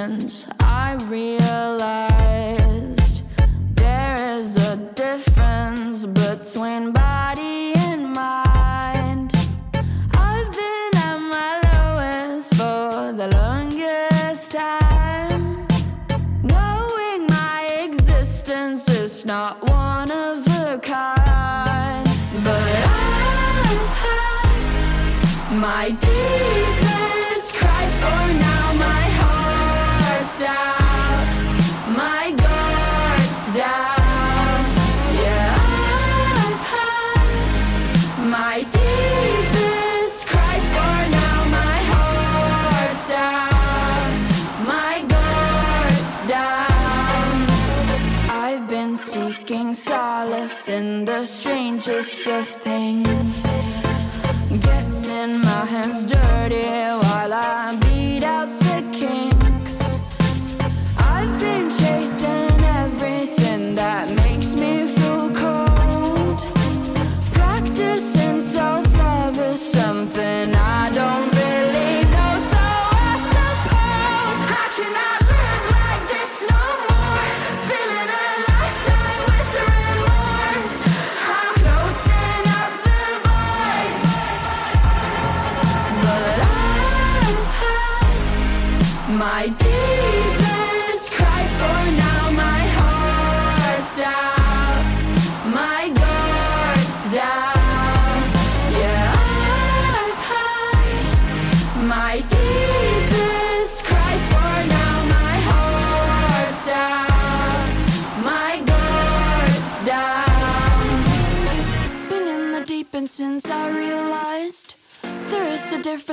friends just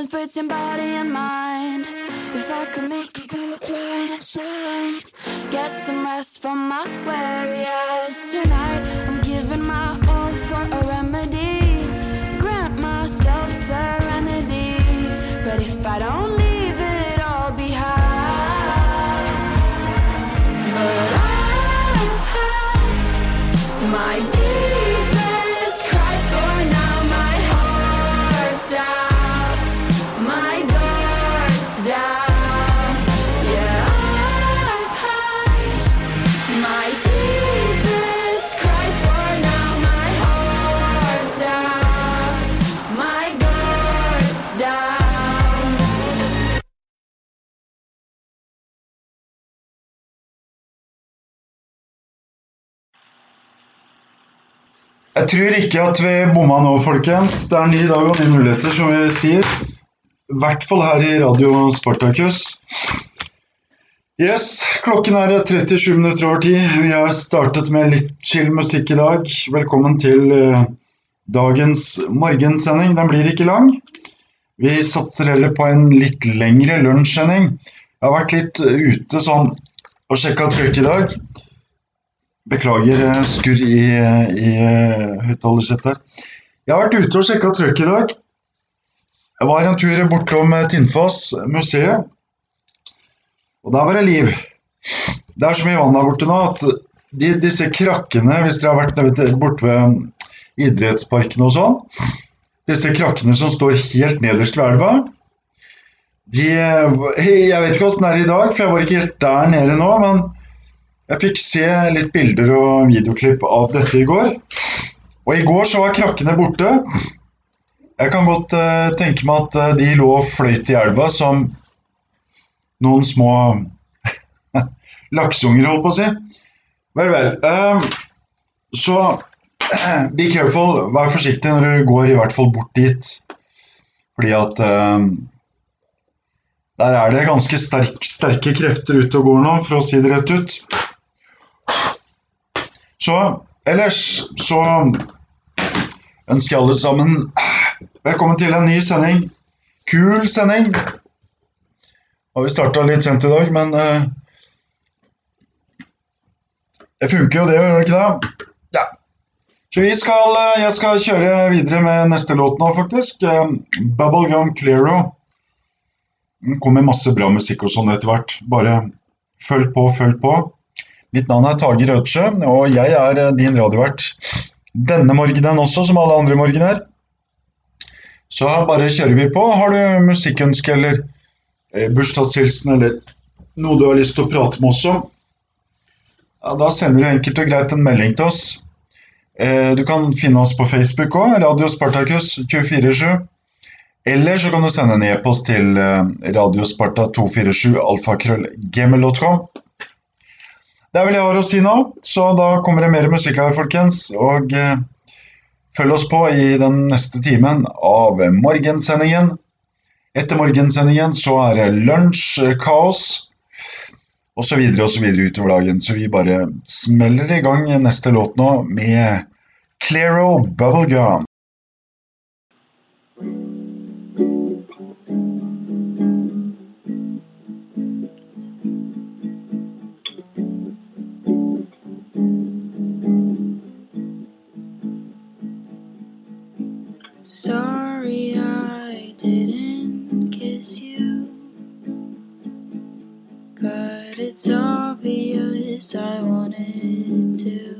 difference between body and mind. If I could make you go quiet inside, get some rest from my weary eyes tonight. Jeg tror ikke at vi bomma nå, folkens. Det er ny dag og nye muligheter, som vi sier. I hvert fall her i Radio Spartacus. Yes, klokken er 37 minutter over tid. Vi har startet med litt chill musikk i dag. Velkommen til eh, dagens morgensending. Den blir ikke lang. Vi satser heller på en litt lengre lunsjsending. Jeg har vært litt ute sånn og sjekka trykk i dag. Beklager eh, skurr i, i eh, høyttalersettet her. Jeg har vært ute og sjekka trøkk i dag. Jeg var en tur bortom eh, Tinnfoss museet. Og der var det liv. Det er så mye vann der borte nå at de, disse krakkene, hvis dere har vært borte ved idrettsparken og sånn, disse krakkene som står helt nederst ved elva, de Jeg vet ikke åssen det er i dag, for jeg var ikke helt der nede nå, men jeg fikk se litt bilder og videoklipp av dette i går. Og i går så var krakkene borte. Jeg kan godt eh, tenke meg at eh, de lå og fløyt i elva som noen små lakseunger, holdt på å si. Vel, vel. eh, så be careful. Vær forsiktig når du går i hvert fall bort dit. Fordi at der er det ganske sterk, sterke krefter ute og går nå, for å si det rett ut. Så ellers så ønsker jeg alle sammen velkommen til en ny sending. Kul sending. Har vi starta litt sent i dag, men uh, det funker jo det, gjør det ikke det? Ja. Så vi skal, eh, jeg skal kjøre videre med neste låt nå, faktisk. Eh, Bubblegum Clearo. Det kommer masse bra musikk og sånn etter hvert. Bare følg på, følg på. Mitt navn er Tage Rødsjø, og jeg er eh, din radiovert denne morgenen også, som alle andre morgener. Så bare kjører vi på. Har du musikkønske eller eh, bursdagshilsen eller noe du har lyst til å prate med oss om, ja, da sender du enkelt og greit en melding til oss. Eh, du kan finne oss på Facebook òg, Radio Spartakus 247. Eller så kan du sende en e-post til radiosparta247alfakrøllgmil.com. Det er vel det jeg har å si nå, så da kommer det mer musikk her, folkens. Og eh, følg oss på i den neste timen av morgensendingen. Etter morgensendingen så er det lunsj, kaos osv. osv. utover dagen. Så vi bare smeller i gang neste låt nå med Clairo Bubblegum. it's obvious I wanted to.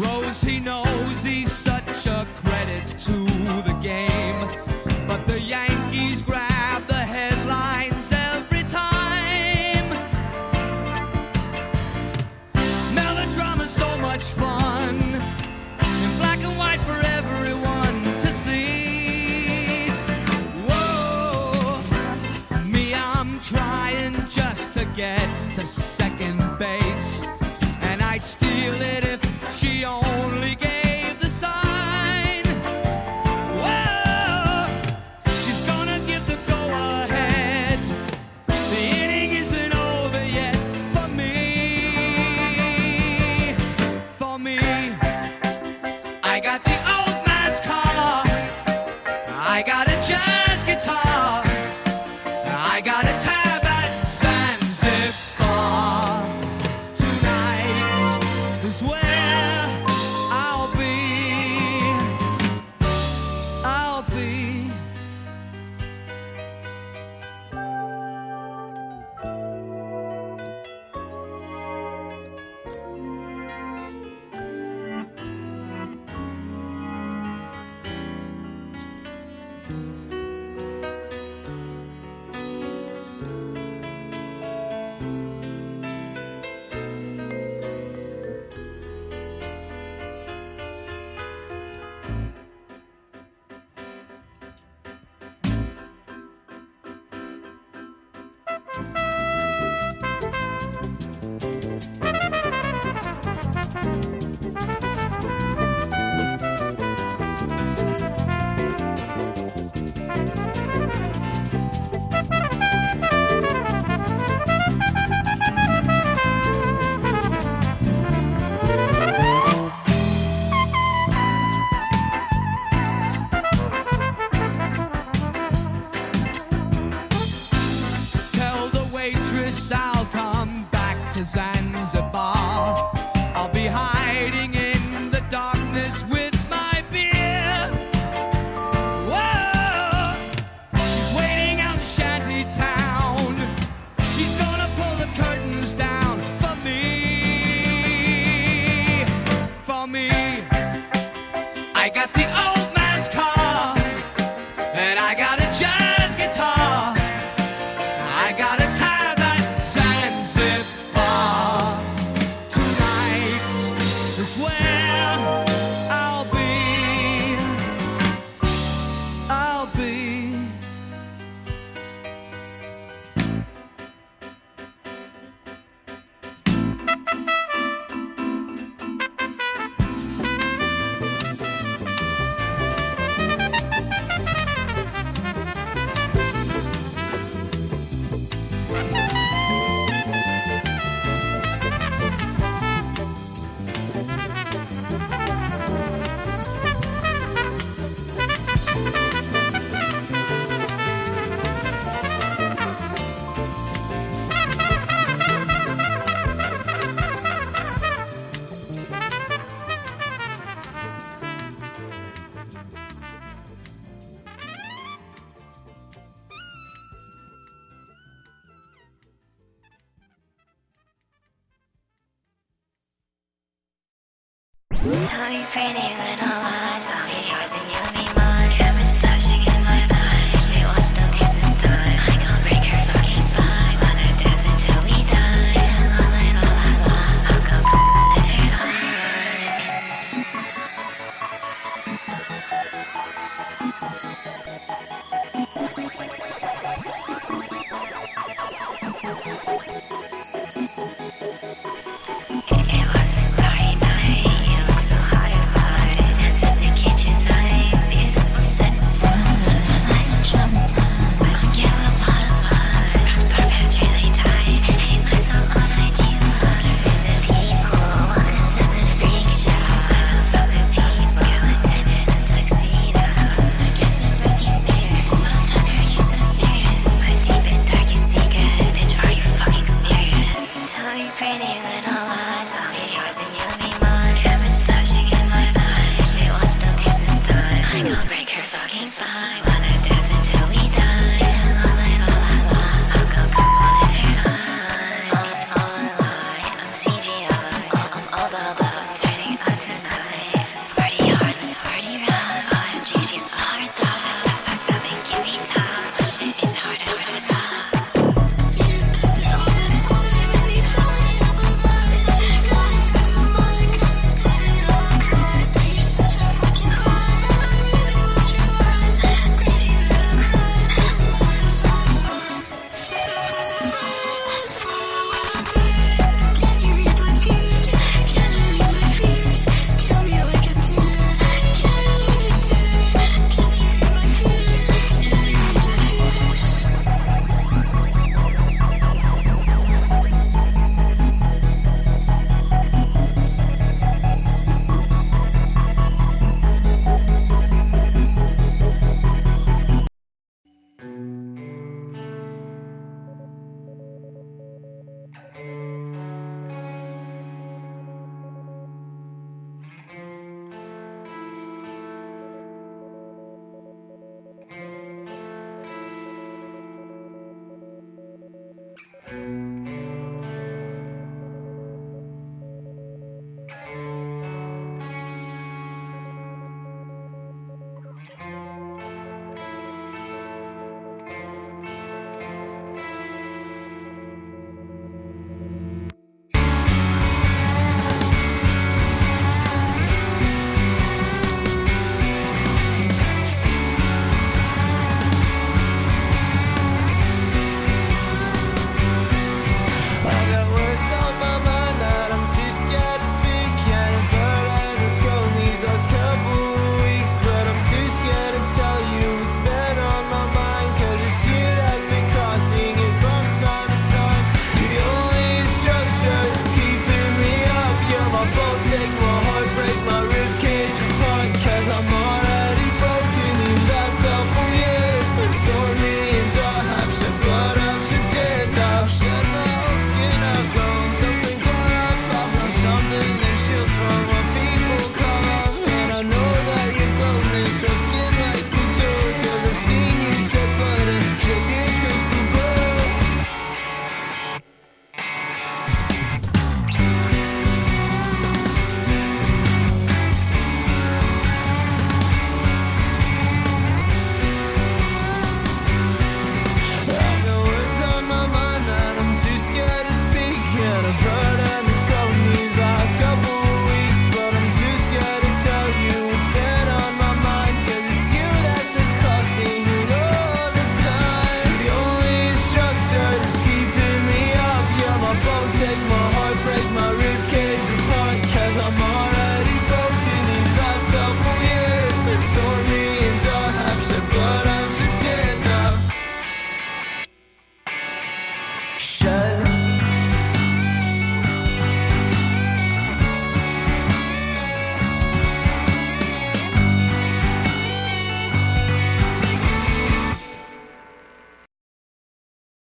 Rose, he knows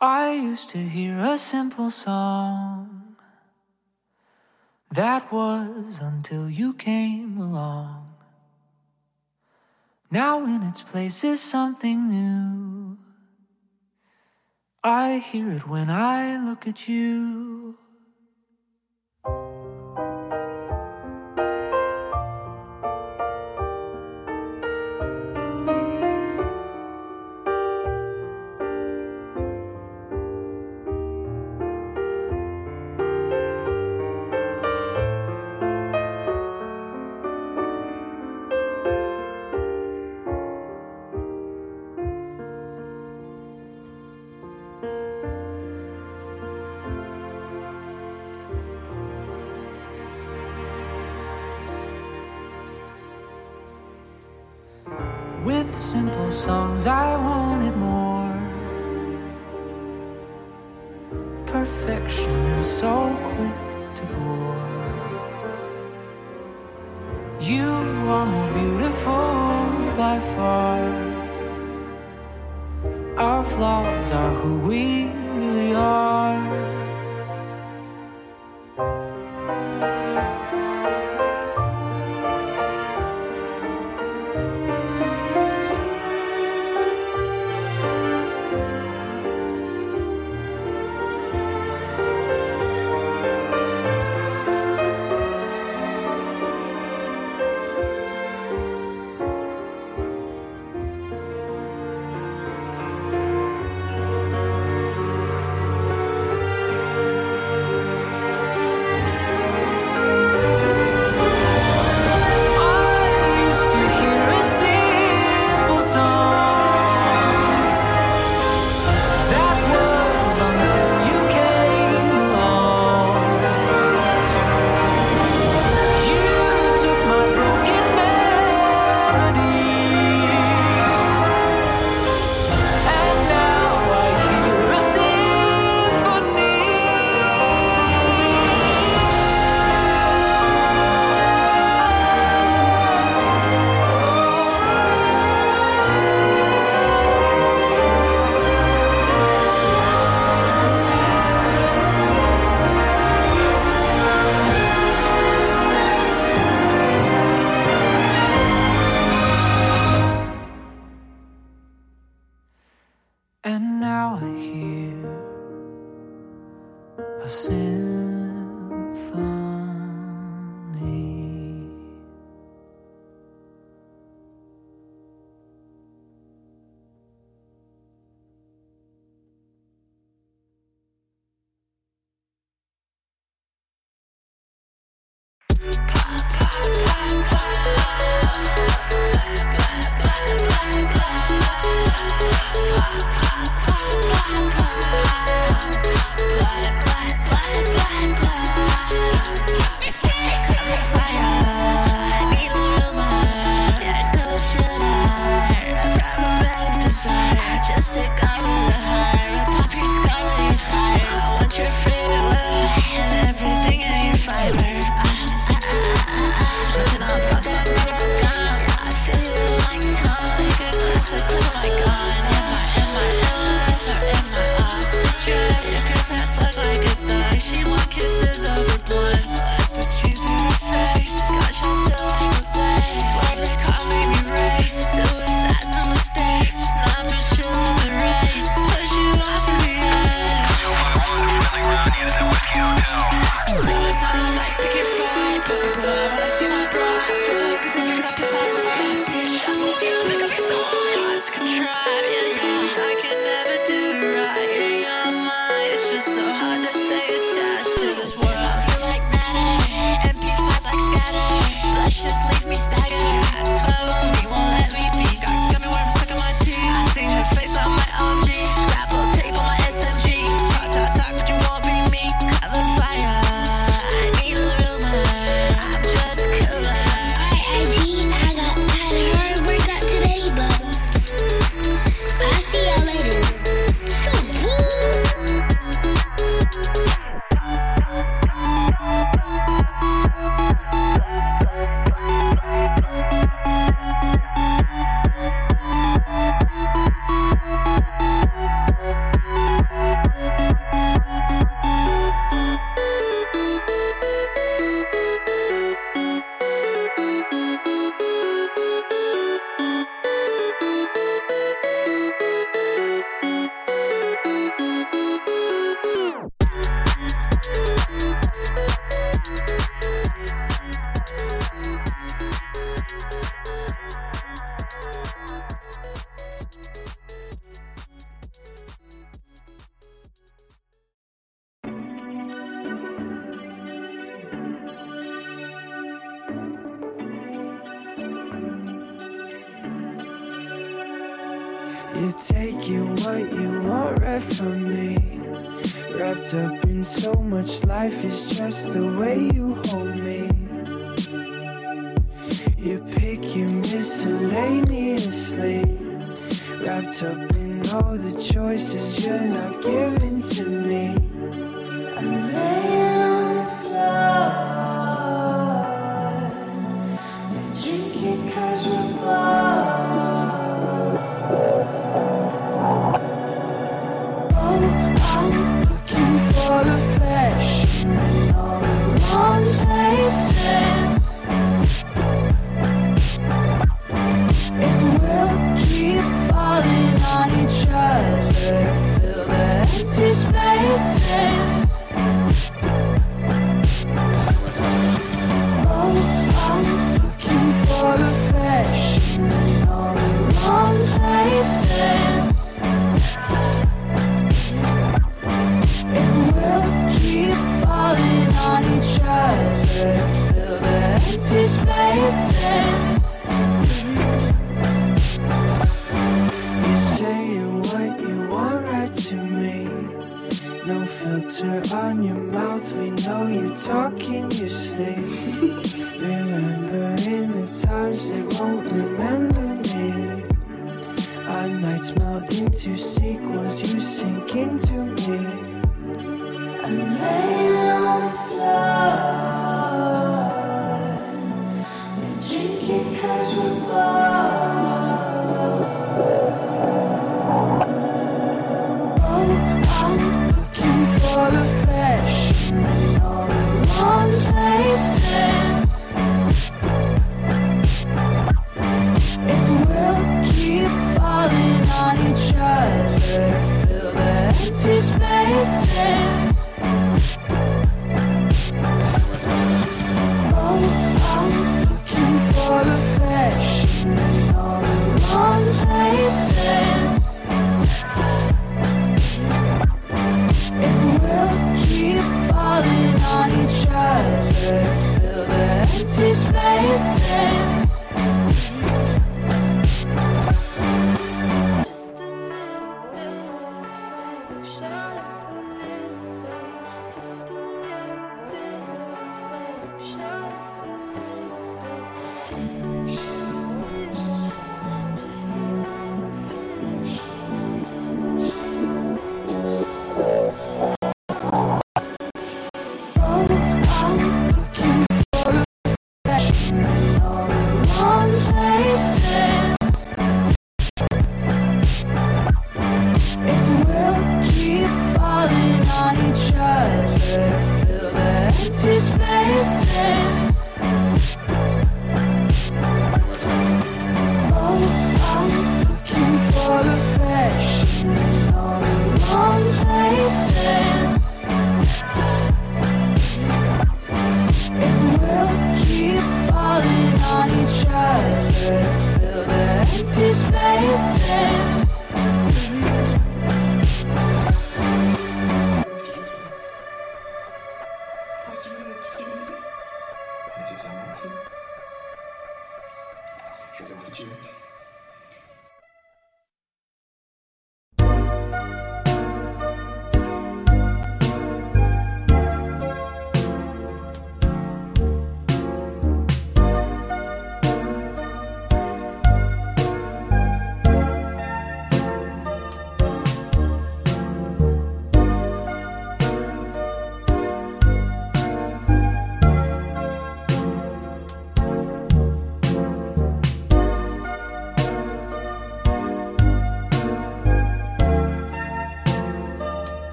I used to hear a simple song that was until you came along. Now, in its place, is something new. I hear it when I look at you.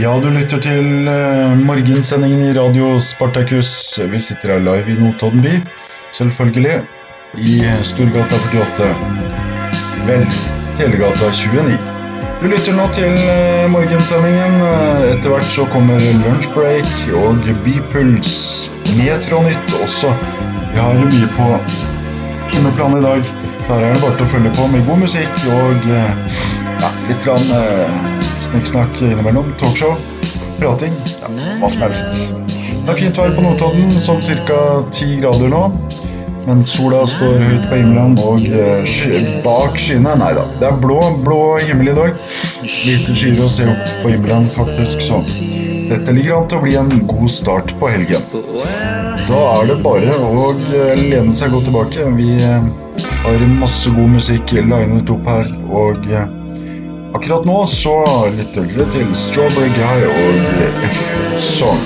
Ja, du lytter til eh, morgensendingen i Radio Spartacus. Vi sitter her live i Notodden by, selvfølgelig, i Storgata 48. Vel, Telegata 29. Du lytter nå til eh, morgensendingen. Eh, Etter hvert så kommer lunsjbreak og Bypuls. Metronytt også. Vi har mye på timeplanen i dag. Der er det bare til å følge på med god musikk og ja, litt grann eh, snikksnakk innimellom. Talkshow. Prating. Ja, hva som helst. Det er fint vær på Notodden, sånn ca. ti grader nå. Men sola står høyt på himmelen, og eh, sky, bak skyene Nei da, det er blå, blå himmel i dag. Lite skyer å se opp på himmelen, faktisk, så dette ligger an til å bli en god start på helgen. Da er det bare å eh, lene seg godt tilbake. Vi eh, har masse god musikk linet opp her, og Akkurat nå så lytter dere til Strawberry Guy og F-Song.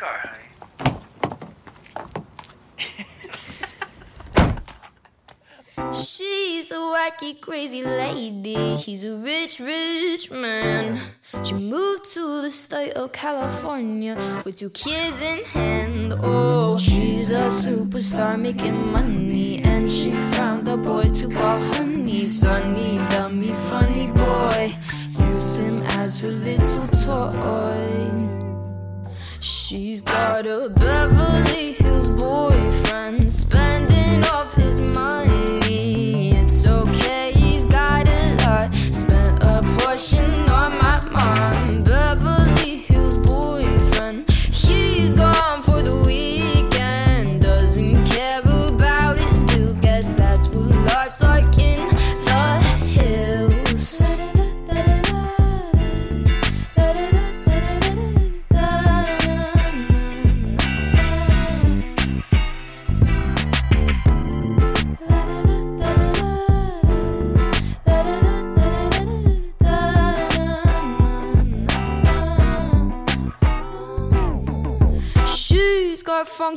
car, honey. She's a wacky, crazy lady. He's a rich, rich man. She moved to the state of California with two kids in hand. Oh, she's a superstar making money. And she found a boy to call honey. Sonny, dummy, funny boy. Used him as her little toy. She's got a bevel.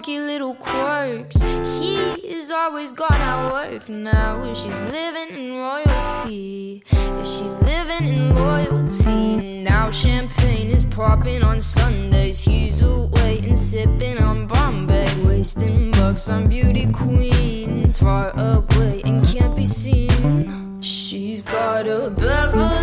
little quirks. He is always gone at work now. She's living in royalty. Is she living in loyalty. Now champagne is popping on Sundays. He's away and sipping on Bombay. Wasting bucks on beauty queens. Far away and can't be seen. She's got a Beverly.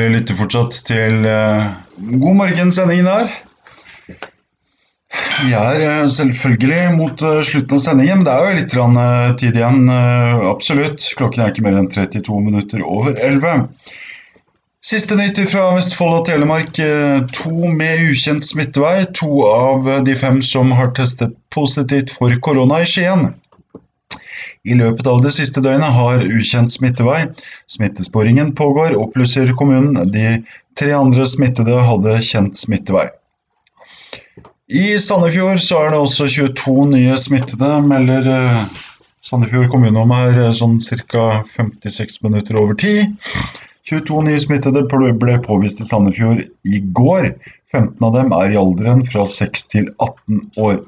Dere lytter fortsatt til uh, God morgen-sendingen her. Vi er uh, selvfølgelig mot uh, slutten av sendingen, men det er jo litt grann, eh, tid igjen. absolutt. Klokken er ikke mer enn 32 minutter over 11. Siste nytt fra Vestfold og Telemark. To med ukjent smittevei. To av de fem som har testet positivt for korona i Skien. I løpet av det siste døgnet har ukjent smittevei. Smittesporingen pågår, opplyser kommunen. De tre andre smittede hadde kjent smittevei. I Sandefjord så er det også 22 nye smittede, melder eh, Sandefjord kommune om her eh, sånn ca. 56 minutter over tid. 22 nye smittede ble påvist i Sandefjord i går. 15 av dem er i alderen fra 6 til 18 år.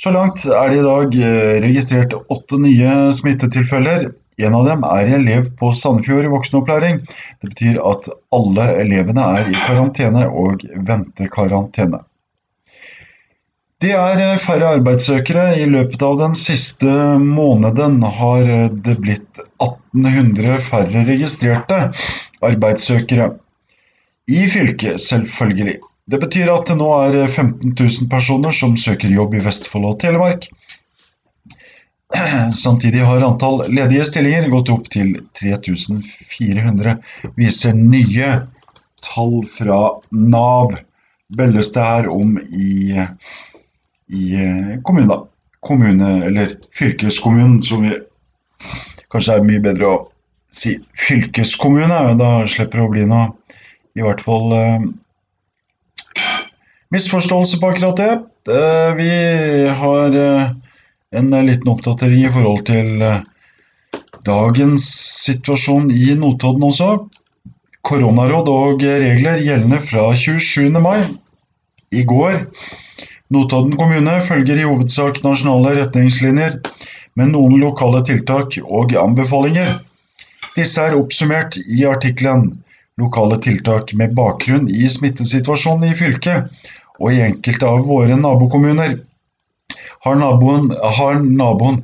Så langt er det i dag eh, registrert åtte nye smittetilfeller. En av dem er elev på Sandefjord voksenopplæring. Det betyr at alle elevene er i karantene og venter karantene. Det er eh, færre arbeidssøkere. I løpet av den siste måneden har eh, det blitt 1800 færre registrerte arbeidssøkere. I fylket, selvfølgelig. Det betyr at det nå er 15 000 personer som søker jobb i Vestfold og Telemark. Samtidig har antall ledige stillinger gått opp til 3400, viser nye tall fra Nav. Belles det her om i, i kommune. Kommune, eller fylkeskommunen, som vi kanskje er mye bedre å si fylkeskommune. Da slipper det å bli noe, i hvert fall eh, misforståelse på akkurat det. Vi har eh, en liten oppdatering i forhold til eh, dagens situasjon i Notodden også. Koronaråd og regler gjeldende fra 27. mai i går. Notodden kommune følger i hovedsak nasjonale retningslinjer, med noen lokale tiltak og anbefalinger. Disse er oppsummert i artikkelen Lokale tiltak med bakgrunn i smittesituasjonen i fylket og i enkelte av våre nabokommuner. Har naboen, har naboen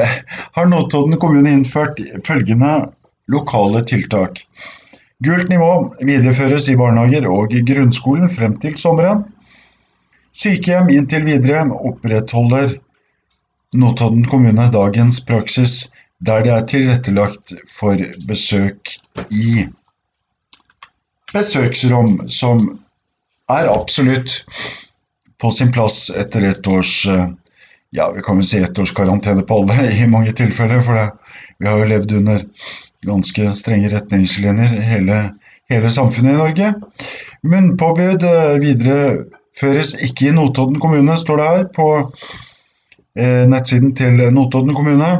har Notodden kommune innført følgende lokale tiltak. Gult nivå videreføres i barnehager og i grunnskolen frem til sommeren. Sykehjem inntil videre opprettholder Notodden kommune dagens praksis der det er tilrettelagt for besøk i besøksrom, som er absolutt på sin plass etter et års eh, ja, vi kan vel si ett års karantene på alle i mange tilfeller, for det, vi har jo levd under ganske strenge retningslinjer hele, hele samfunnet i Norge. Munnpåbud eh, videreføres ikke i Notodden kommune, står det her på eh, nettsiden til Notodden kommune.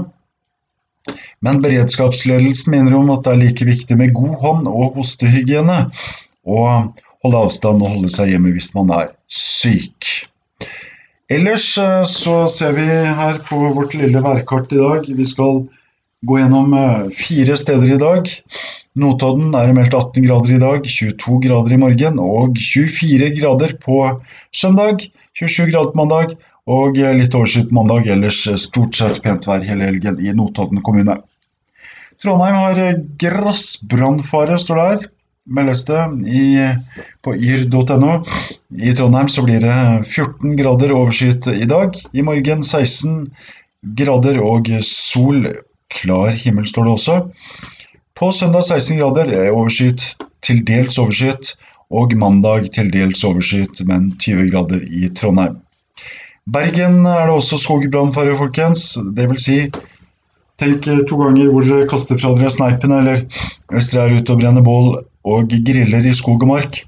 Men beredskapsledelsen minner om at det er like viktig med god hånd- og hostehygiene, og holde avstand og holde seg hjemme hvis man er syk. Ellers eh, så ser vi her på vårt lille værkart i dag, vi skal gå gjennom eh, fire steder i dag. Notodden er meldt 18 grader i dag, 22 grader i morgen og 24 grader på søndag, 27 grader på mandag og litt overskyet mandag, ellers stort sett pent vær hele helgen i Notodden kommune. Trondheim har eh, grassbrannfare, står det her. Meldes det i, på yr.no. I Trondheim så blir det 14 grader overskyet i dag. I morgen 16 grader og sol. Klar himmel står det også. På søndag 16 grader er overskyet, til dels overskyet. Og mandag til dels overskyet, men 20 grader i Trondheim. Bergen er det også skogbrannfare, folkens. Det vil si Tenk eh, to ganger hvor dere kaster fra dere sneipen, eller hvis dere er ute og brenner bål og griller i skog og mark,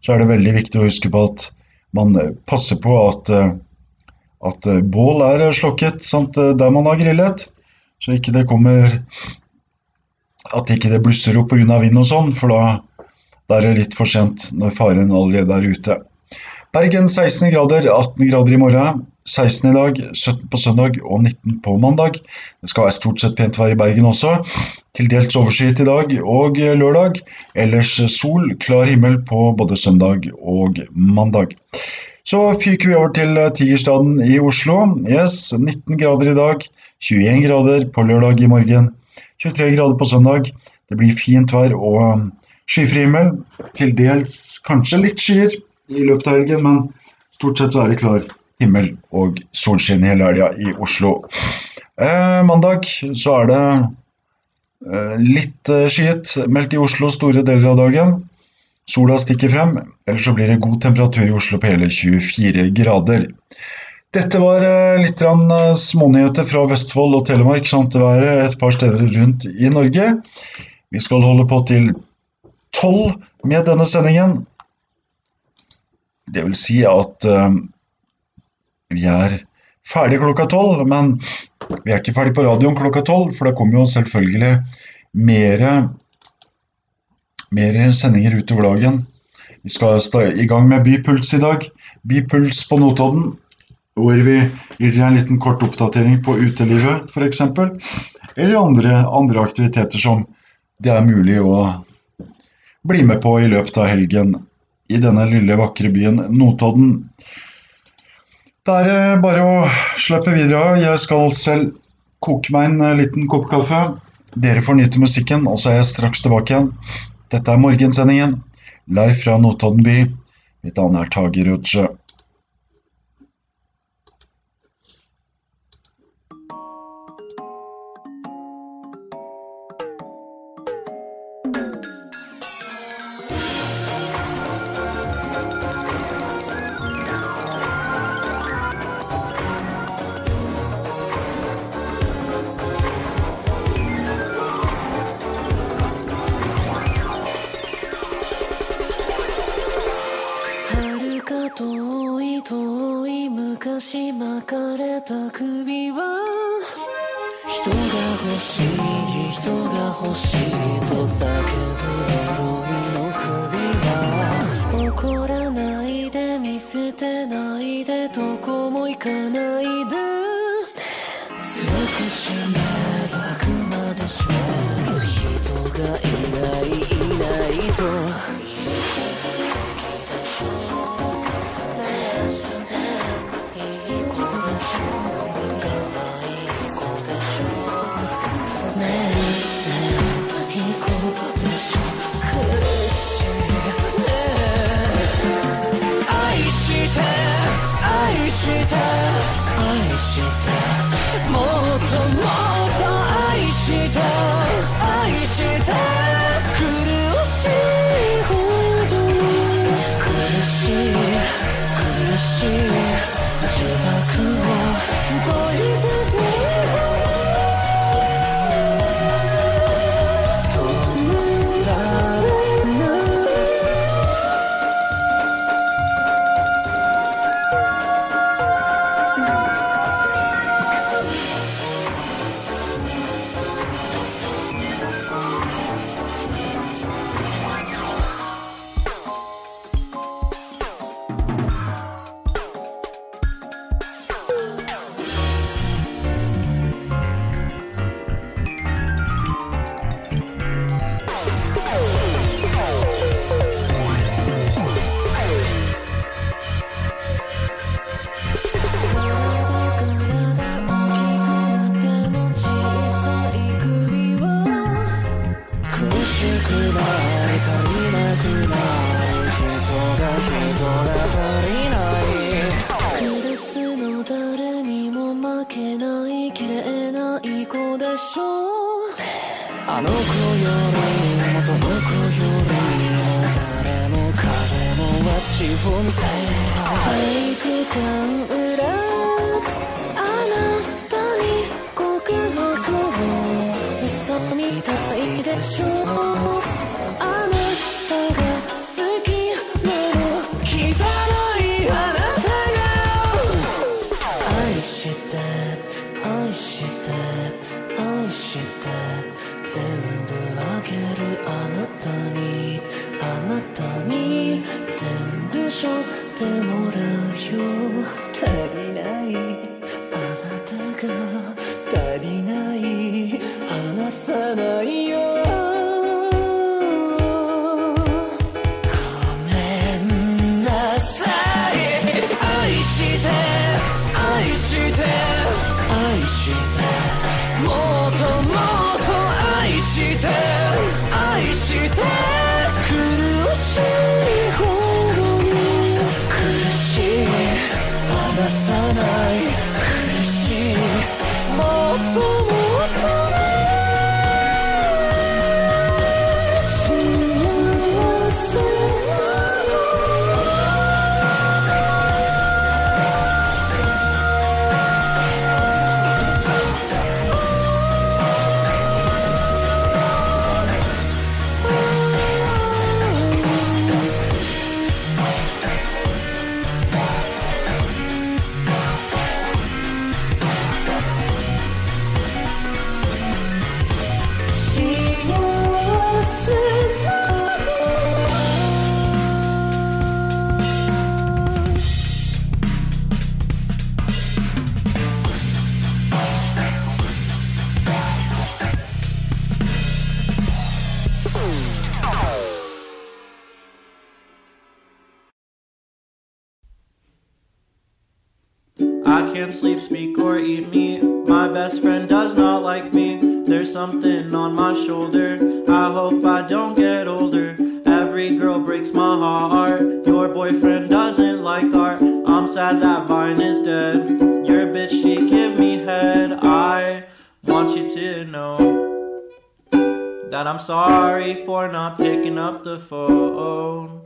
så er det veldig viktig å huske på at man eh, passer på at, eh, at bål er slokket sant, der man har grillet, så ikke det kommer At ikke det blusser opp pga. vind og sånn, for da, er det litt for sent når faren allerede er ute. Bergen 16 grader, 18 grader i morgen. 16 i dag, 17 på søndag og 19 på mandag. Det skal være stort sett pent vær i Bergen også. Til dels overskyet i dag og lørdag. Ellers sol, klar himmel på både søndag og mandag. Så fyker vi over til Tigerstaden i Oslo. Yes, 19 grader i dag, 21 grader på lørdag i morgen. 23 grader på søndag. Det blir fint vær og skyfri himmel. Til dels kanskje litt skyer i løpet av helgen, men stort sett er det klar himmel og solskinn hele helga i Oslo. Eh, mandag så er det eh, litt eh, skyet meldt i Oslo store deler av dagen. Sola stikker frem, ellers så blir det god temperatur i Oslo på hele 24 grader. Dette var eh, litt eh, smånyheter fra Vestfold og Telemark samt været et par steder rundt i Norge. Vi skal holde på til tolv med denne sendingen. Det vil si at vi er ferdig klokka tolv, men vi er ikke ferdig på radioen klokka tolv, for det kommer jo selvfølgelig mere sendinger utover dagen. Vi skal i gang med Bypuls i dag. Bypuls på Notodden, hvor vi gir dere en liten kort oppdatering på utelivet f.eks. Eller andre, andre aktiviteter som det er mulig å bli med på i løpet av helgen i denne lille, vakre byen Notodden. Da er det bare å slippe videre av. Jeg skal selv koke meg en eh, liten kopp kaffe. Dere får nyte musikken, og så er jeg straks tilbake igjen. Dette er morgensendingen, live fra Notodden by. Mitt navn er Tage Rødsjø. あの子よりもどの子よりも誰も彼もは地を見たい the phone.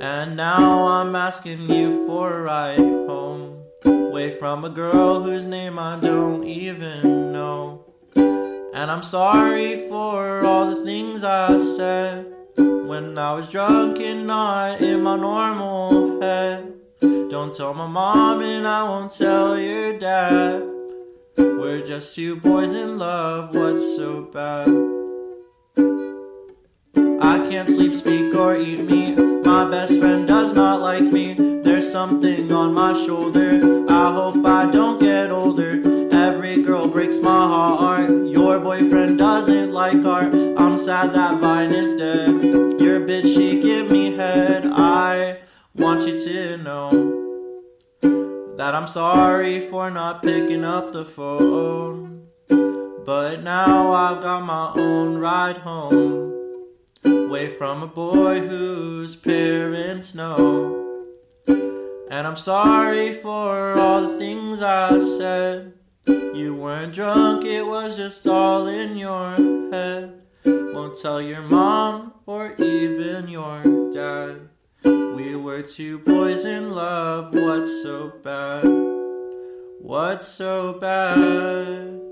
And now I'm asking you for a ride home. Away from a girl whose name I don't even know. And I'm sorry for all the things I said when I was drunk and not in my normal head. Don't tell my mom and I won't tell your dad. We're just two boys in love, what's so bad? I can't sleep, speak, or eat meat. My best friend does not like me. There's something on my shoulder. I hope I don't get older. Every girl breaks my heart. Your boyfriend doesn't like art. I'm sad that Vine is dead. Your bitch, she give me head. I want you to know that I'm sorry for not picking up the phone. But now I've got my own ride home. Away from a boy whose parents know. And I'm sorry for all the things I said. You weren't drunk, it was just all in your head. Won't tell your mom or even your dad. We were two boys in love, what's so bad? What's so bad?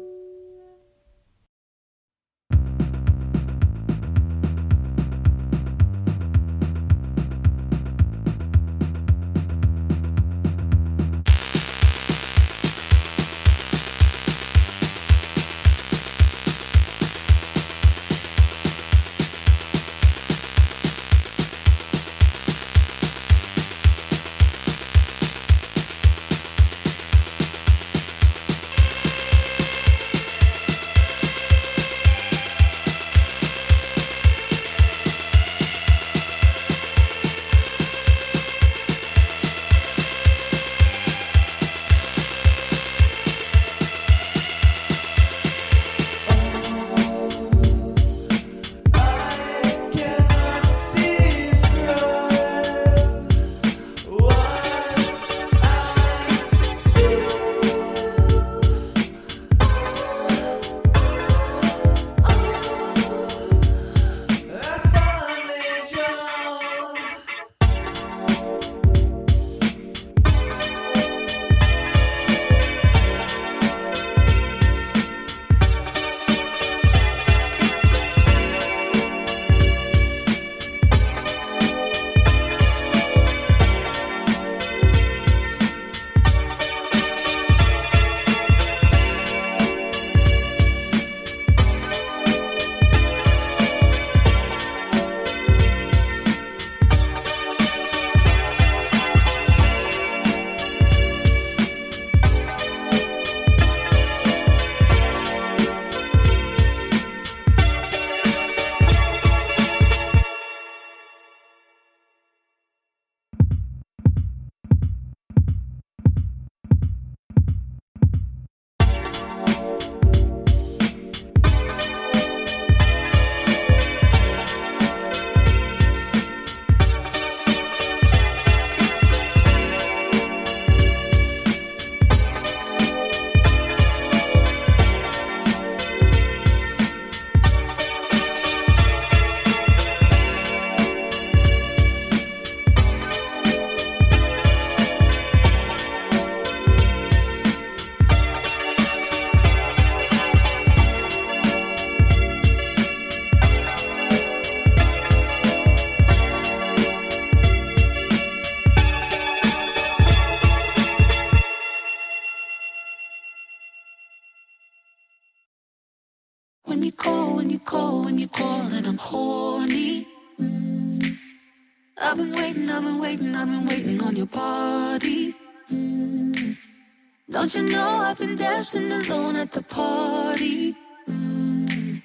Dancing alone at the party? Mm.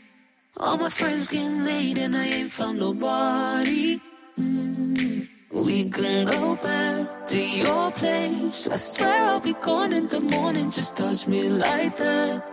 All my friends getting laid and I ain't found nobody. Mm. We can go back to your place. I swear I'll be gone in the morning. Just touch me like that,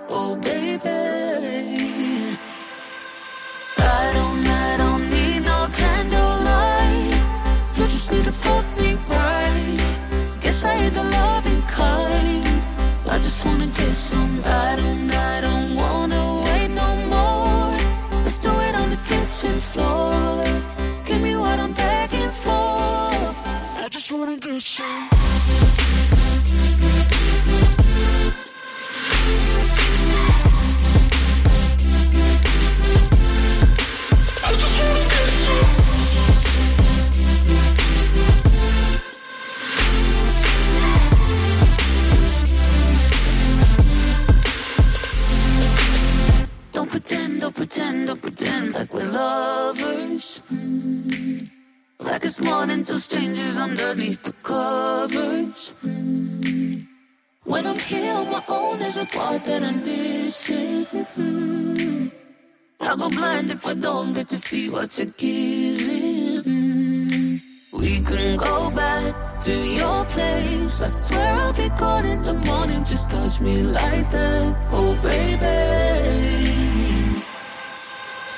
Mm. I'll go blind if I don't get to see what you're giving. We can go back to your place. I swear I'll be gone in the morning. Just touch me like that, oh baby.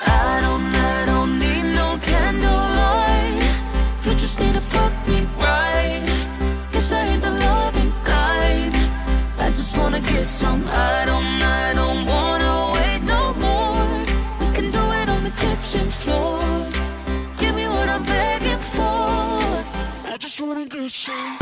I don't, I don't need no candlelight. You just need to fuck me right. Guess I ain't the loving kind. I just wanna get some. I see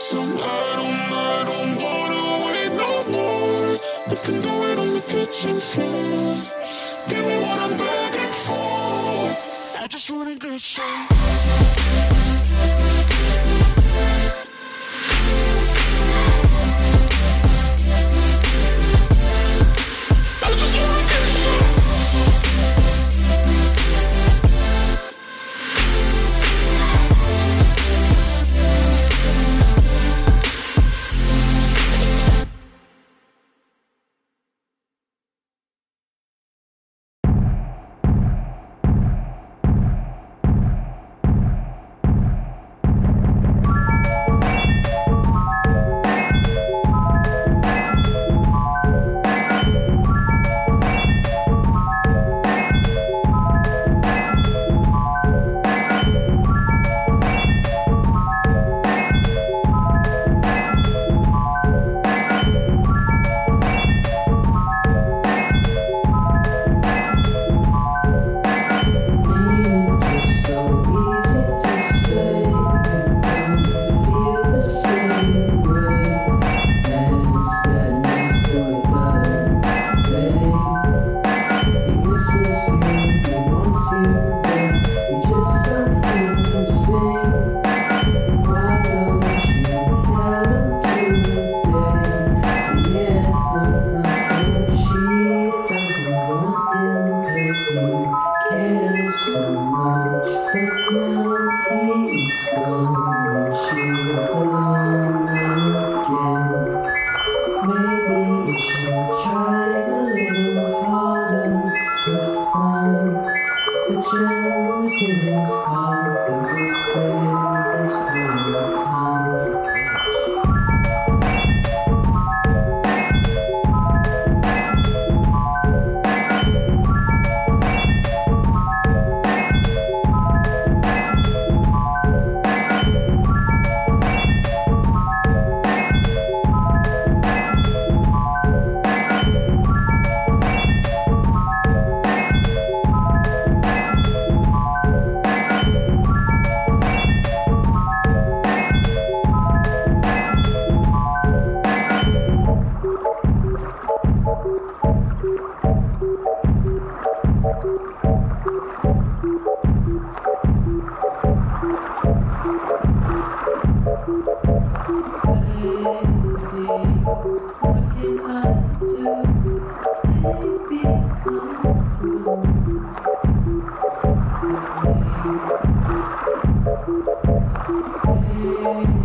some. I don't, I don't wanna wait no more. We can do it on the kitchen floor. Give me what I'm begging for. I just wanna get some. going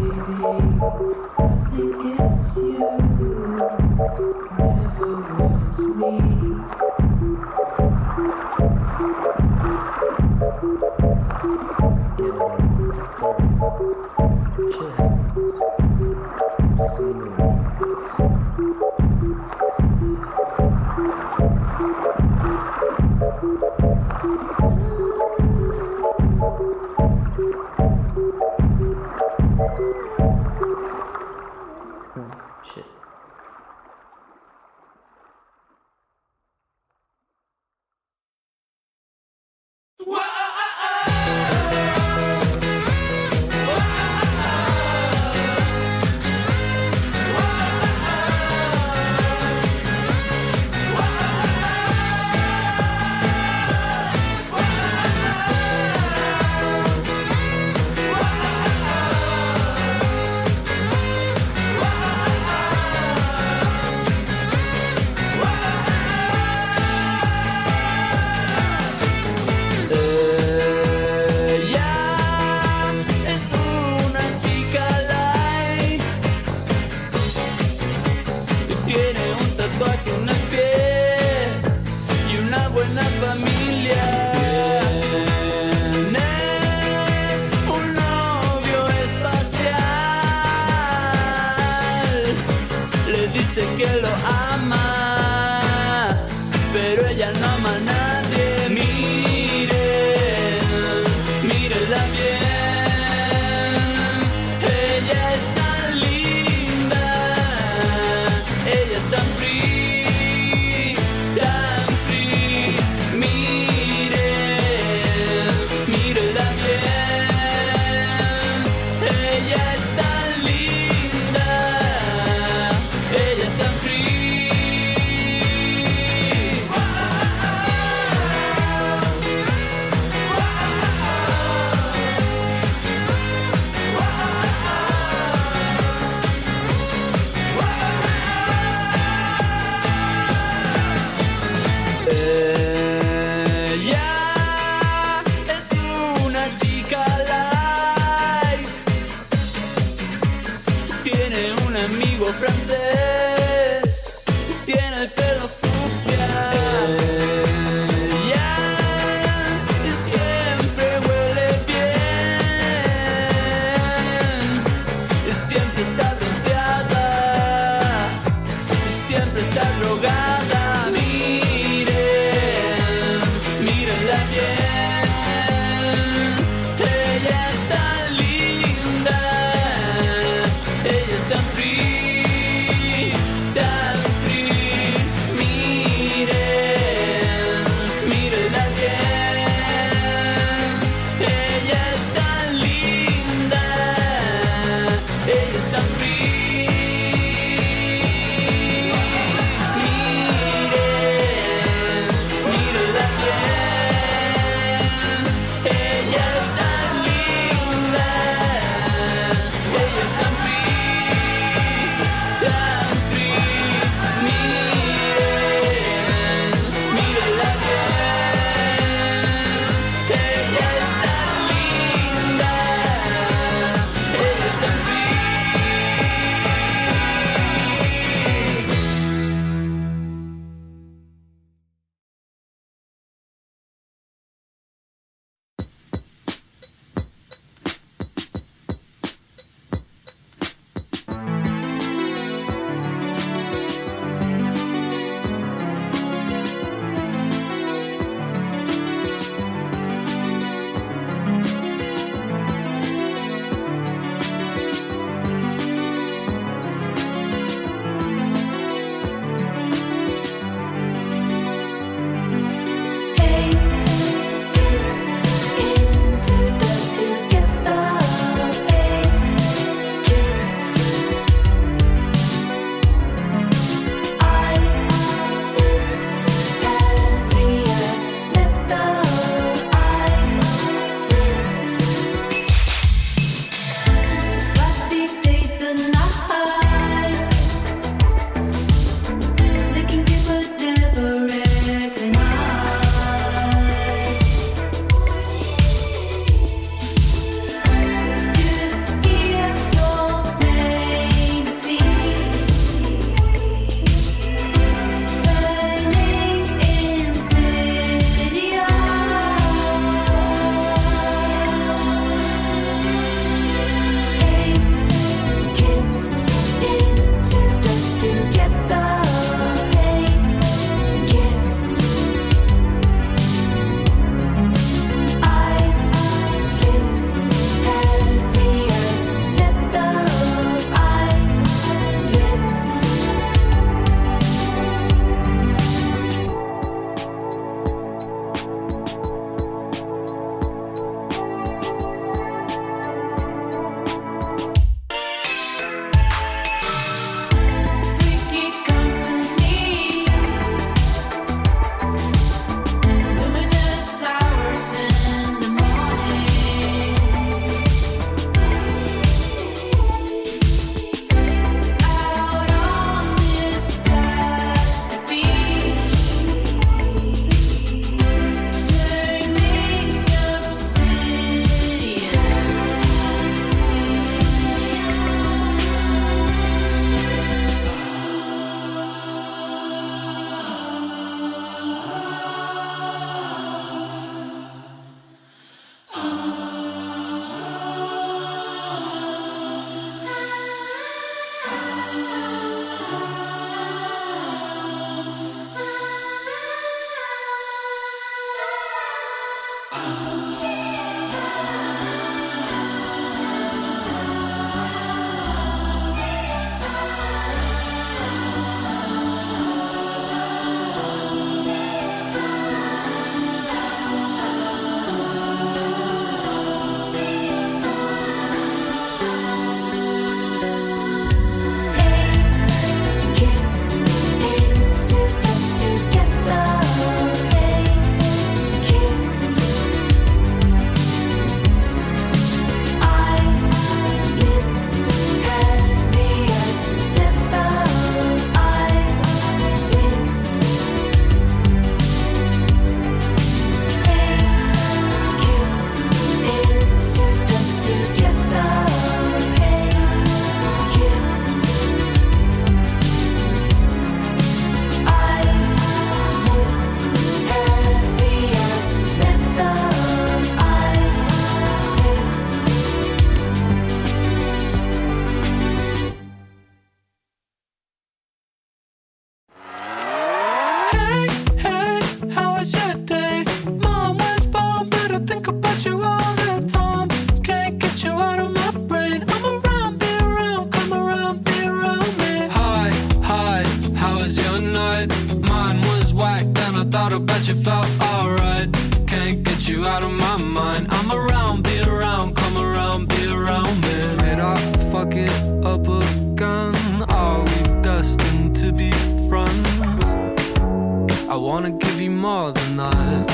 wanna give you more than that.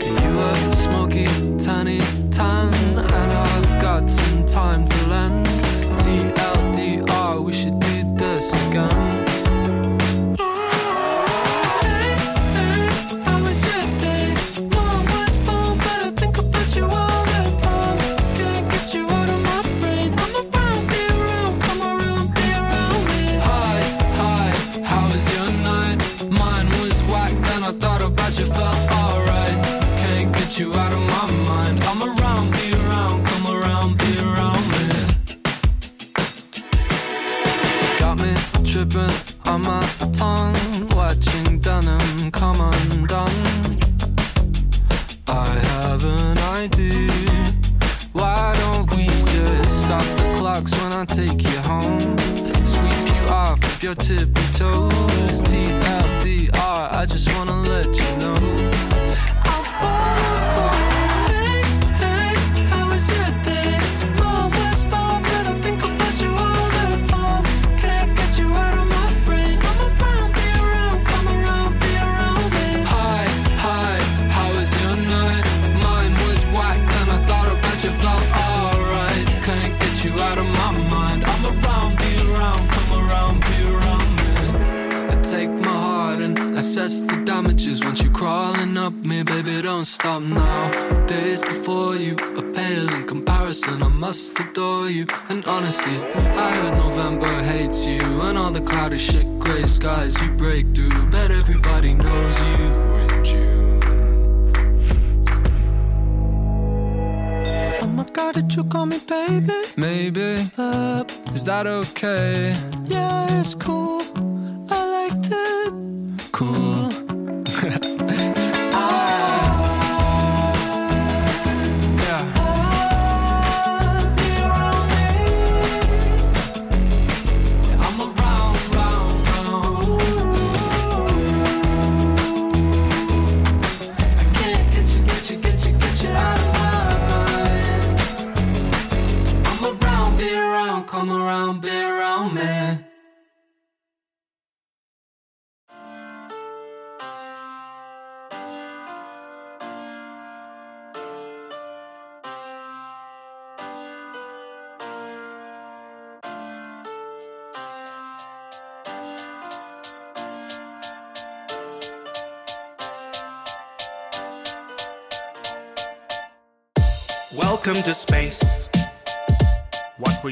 You are smoky, tanny, tan, and I've got some time to lend. TLDR, we should do this again. Me, baby. Don't stop now. Days before you are pale in comparison. I must adore you. And honestly, I heard November hates you, and all the cloudy shit, gray skies you break through. Bet everybody knows you in June. Oh my god, did you call me baby? Maybe. Uh, is that okay? Yeah, it's cool.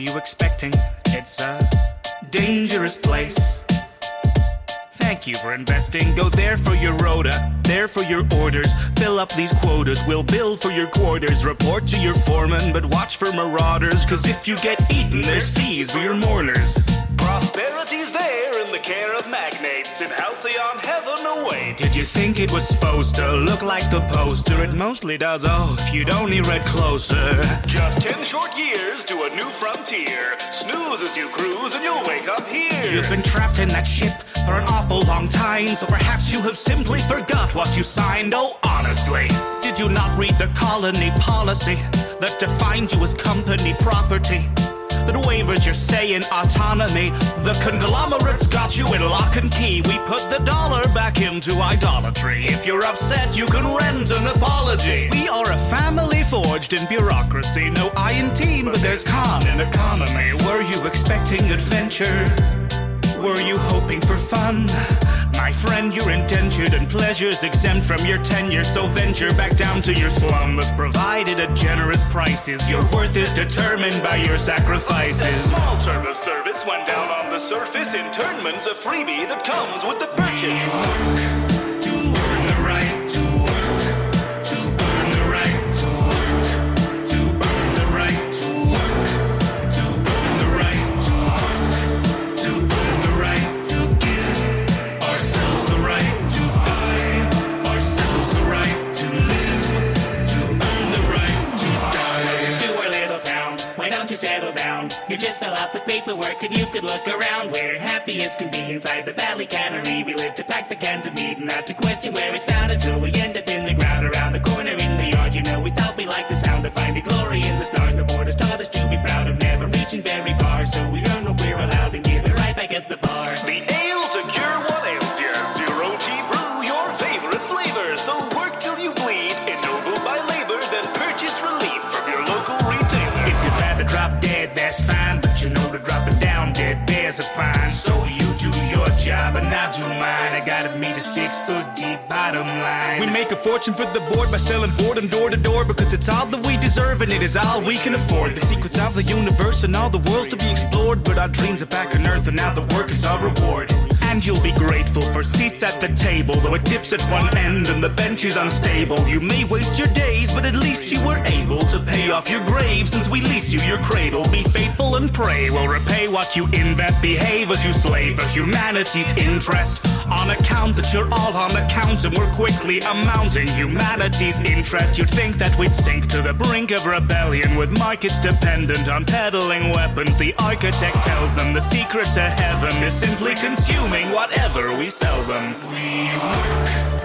You expecting? It's a dangerous place. Thank you for investing. Go there for your rota, there for your orders. Fill up these quotas. We'll bill for your quarters. Report to your foreman, but watch for marauders. Cause if you get eaten, there's fees for your mourners. Prosperity's there in the care of magnates. In Halcyon heaven away. Did you think it was supposed to look like the poster? It mostly does. Oh, if you'd only read closer. Just ten short years to a new frontier. Snooze as you cruise and you'll wake up here. You've been trapped in that ship for an awful long time, so perhaps you have simply forgot what you signed. Oh, honestly, did you not read the colony policy that defined you as company property? That wavers your say in autonomy. The conglomerates got you in lock and key. We put the dollar back into idolatry. If you're upset, you can rent an apology. We are a family forged in bureaucracy. No I in teen, but there's con in economy. Were you expecting adventure? Were you hoping for fun? My friend, you're indentured and pleasures exempt from your tenure, so venture back down to your slum that's provided at generous prices. Your worth is determined by your sacrifices. A small term of service went down on the surface. Internment's a freebie that comes with the purchase. You just fill out the paperwork and you could look around. We're happy as can be inside the valley cannery. We live to pack the cans of meat and not to question where it's found until we end up in the ground around the corner in the yard. You know, we thought we liked the sound of finding glory in the stars. Six foot deep bottom line. We make a fortune for the board by selling boredom door to door because it's all that we deserve and it is all we can afford. The secrets of the universe and all the worlds to be explored, but our dreams are back on earth and now the work is our reward. And you'll be grateful for seats at the table, though it dips at one end and the bench is unstable. You may waste your days, but at least you were able to pay off your grave since we leased you your cradle. Be faithful and pray, we'll repay what you invest. Behave as you slave for humanity's interest. On account that you're all on account and we're quickly amounting humanity's interest. You'd think that we'd sink to the brink of rebellion with markets dependent on peddling weapons. The architect tells them the secret to heaven is simply consuming whatever we sell them. We work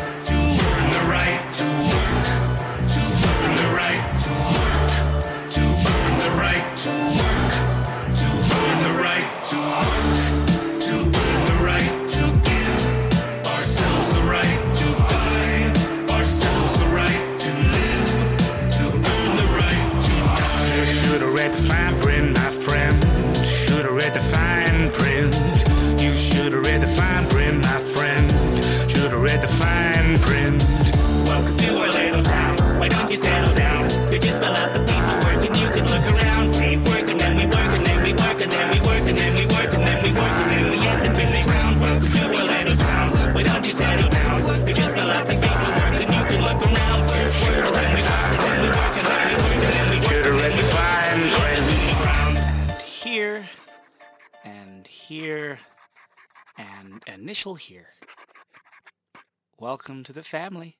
work around me at the Bentley round work. You will let it down without you settle down. You just a lot of people work and you can look around. Shooter at the fire, then we work and then we work fire and ground here and here and initial here. Welcome to the family.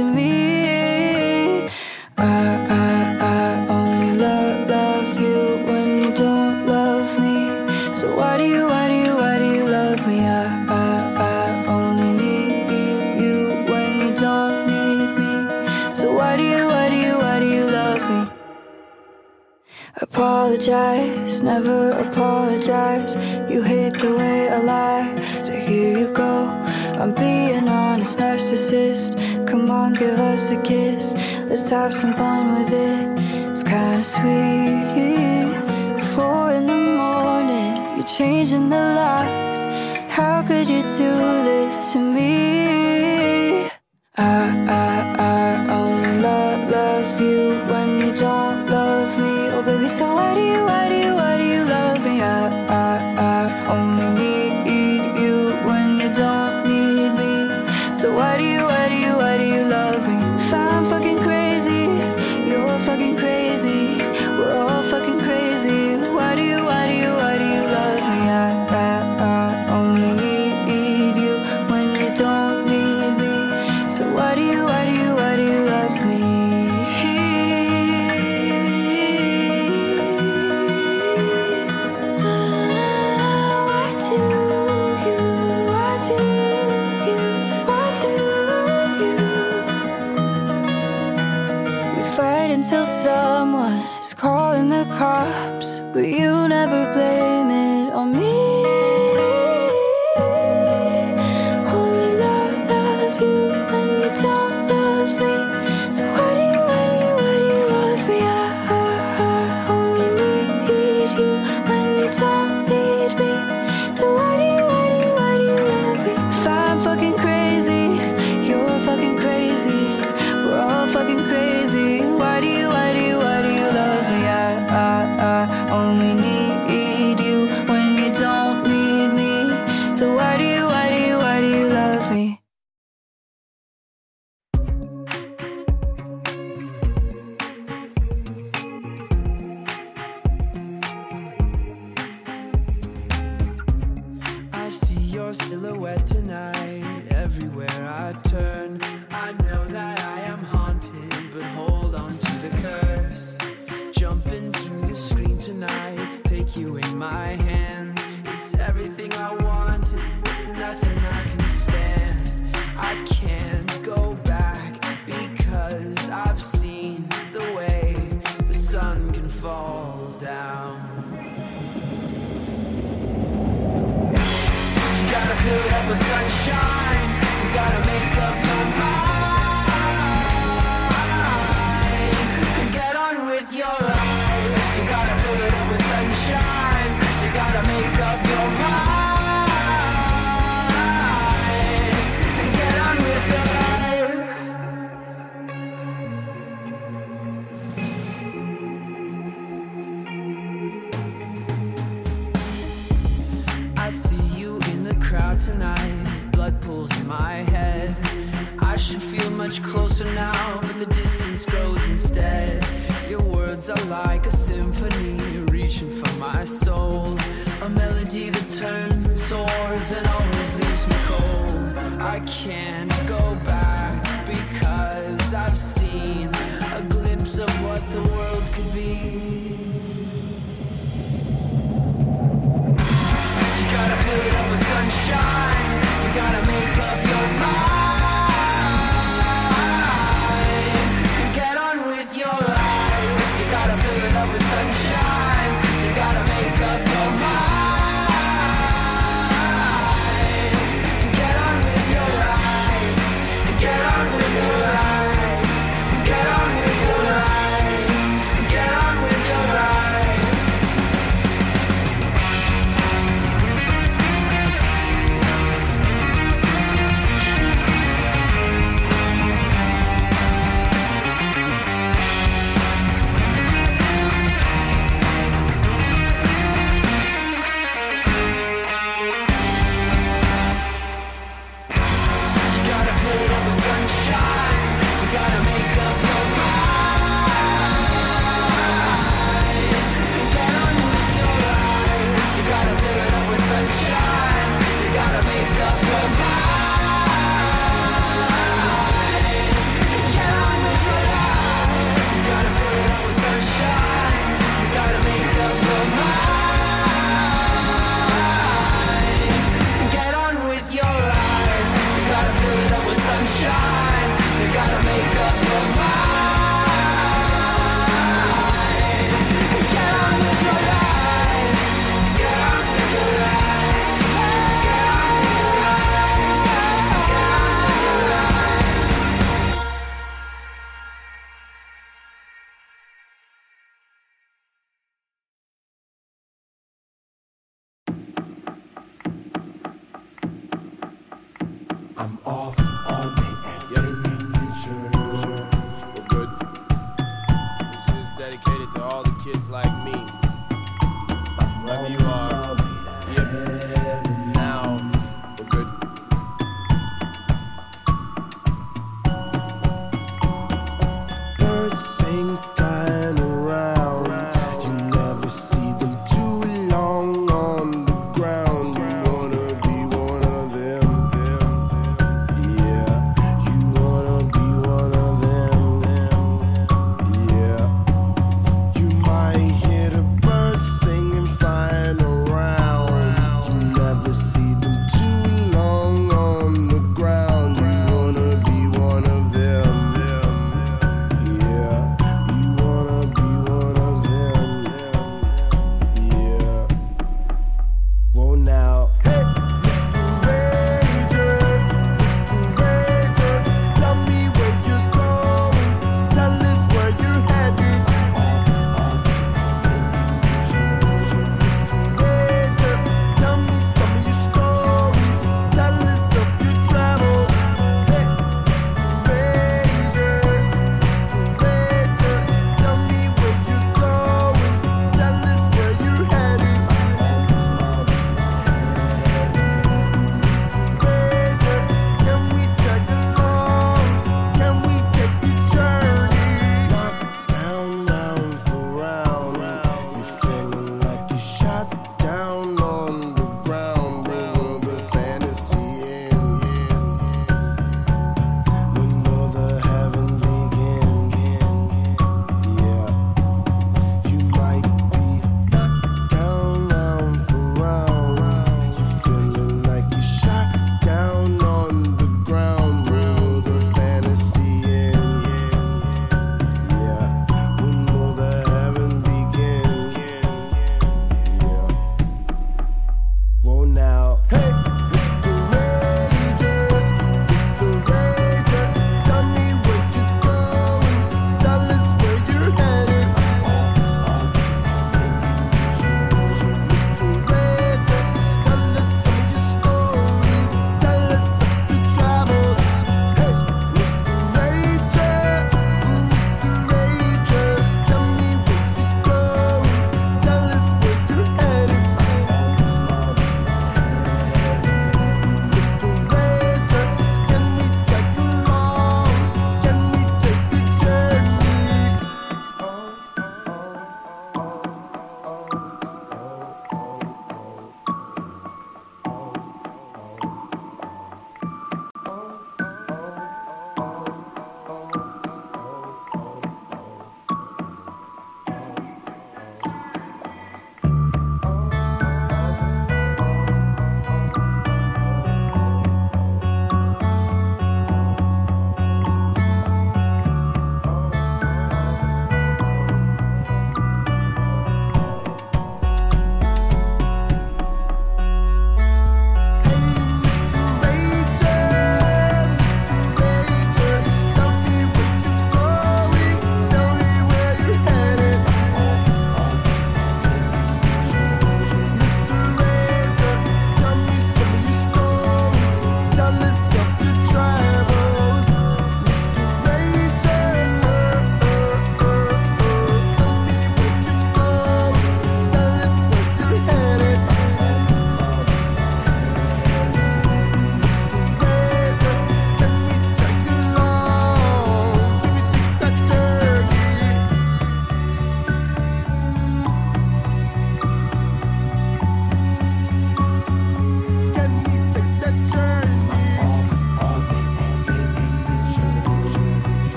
to me. Have some fun with it. It's kinda sweet. Four in the morning, you're changing the locks. How could you do this to me?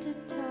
to touch.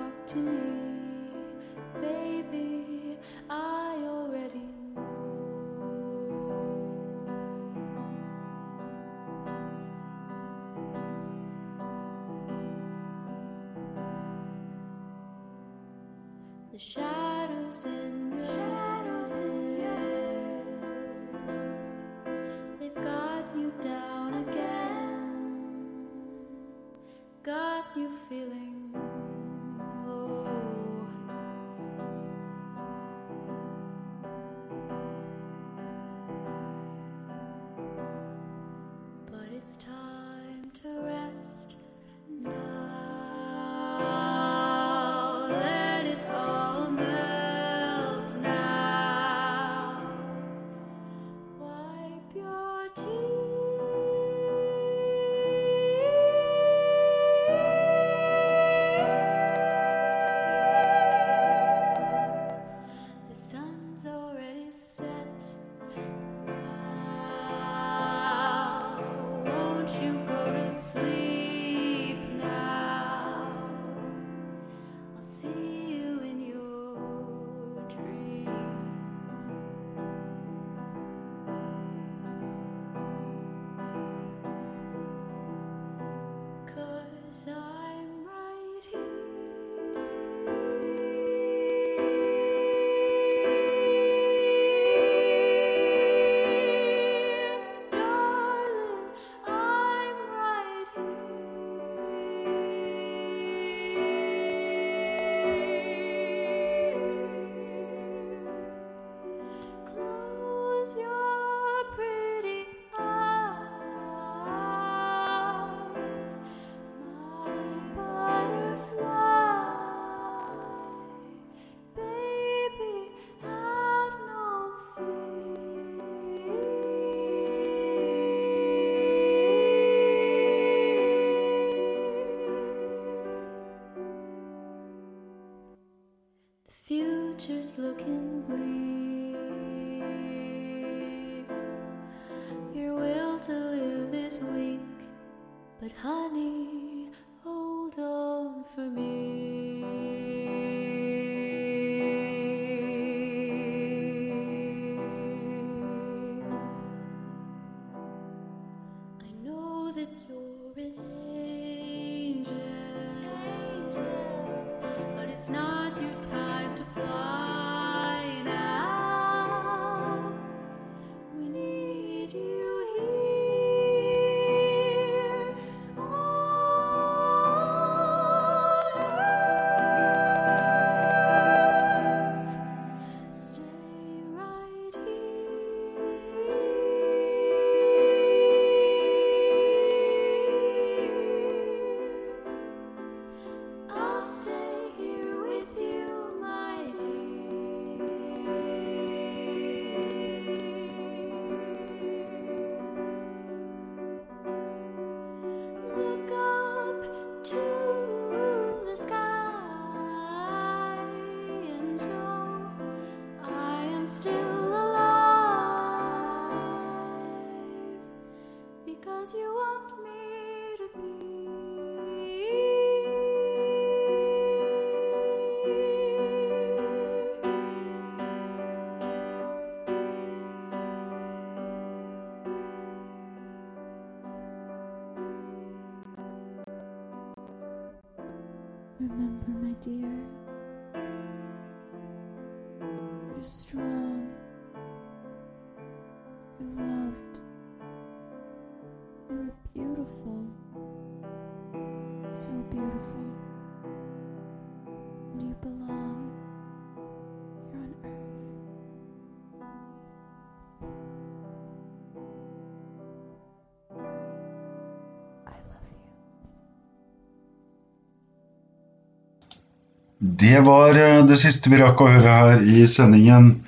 Det var eh, det siste vi rakk å høre her i sendingen.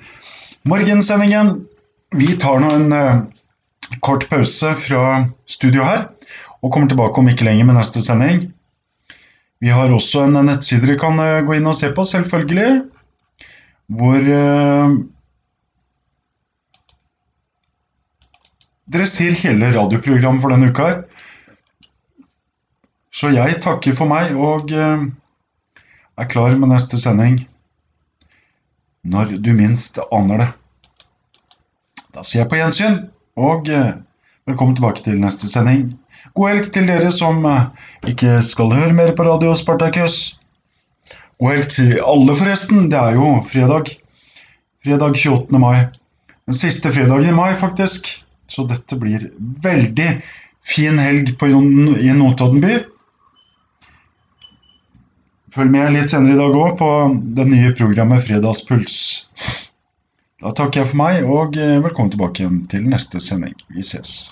Morgensendingen. Vi tar nå en eh, kort pause fra studio her, og kommer tilbake om ikke lenger med neste sending. Vi har også en nettside dere kan eh, gå inn og se på, selvfølgelig. Hvor dere ser hele radioprogrammet for denne uka her. Så jeg takker for meg og er klar med neste sending når du minst aner det. Da sier jeg på gjensyn, og eh, velkommen tilbake til neste sending. God helg til dere som eh, ikke skal høre mer på Radio Spartakus. God helg til alle, forresten. Det er jo fredag. Fredag 28. mai. Den siste fredagen i mai, faktisk. Så dette blir veldig fin helg på, i Notodden by. Følg med litt senere i dag òg på det nye programmet Fredagspuls. Da takker jeg for meg, og eh, velkommen tilbake igjen til neste sending. Vi ses.